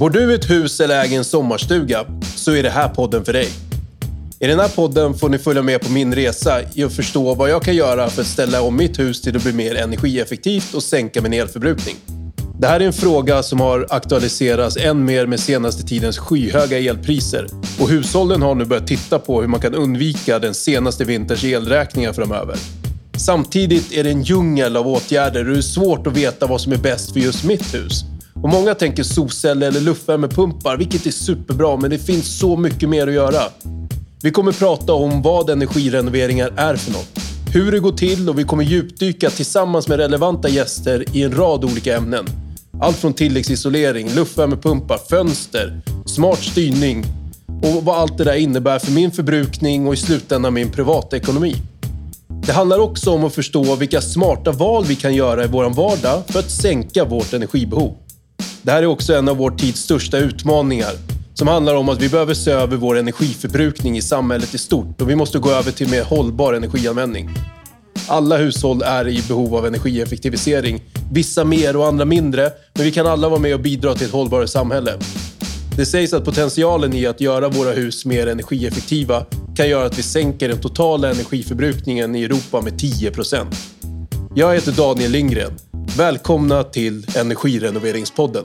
Bor du i ett hus eller äger en sommarstuga så är det här podden för dig. I den här podden får ni följa med på min resa i att förstå vad jag kan göra för att ställa om mitt hus till att bli mer energieffektivt och sänka min elförbrukning. Det här är en fråga som har aktualiserats än mer med senaste tidens skyhöga elpriser och hushållen har nu börjat titta på hur man kan undvika den senaste vinterns elräkningar framöver. Samtidigt är det en djungel av åtgärder och det är svårt att veta vad som är bäst för just mitt hus. Och många tänker solceller eller luftvärmepumpar, vilket är superbra, men det finns så mycket mer att göra. Vi kommer prata om vad energirenoveringar är för något, hur det går till och vi kommer djupdyka tillsammans med relevanta gäster i en rad olika ämnen. Allt från tilläggsisolering, luftvärmepumpar, fönster, smart styrning och vad allt det där innebär för min förbrukning och i slutändan min privatekonomi. Det handlar också om att förstå vilka smarta val vi kan göra i vår vardag för att sänka vårt energibehov. Det här är också en av vår tids största utmaningar som handlar om att vi behöver se över vår energiförbrukning i samhället i stort och vi måste gå över till mer hållbar energianvändning. Alla hushåll är i behov av energieffektivisering. Vissa mer och andra mindre, men vi kan alla vara med och bidra till ett hållbarare samhälle. Det sägs att potentialen i att göra våra hus mer energieffektiva kan göra att vi sänker den totala energiförbrukningen i Europa med 10% Jag heter Daniel Lindgren. Välkomna till Energirenoveringspodden.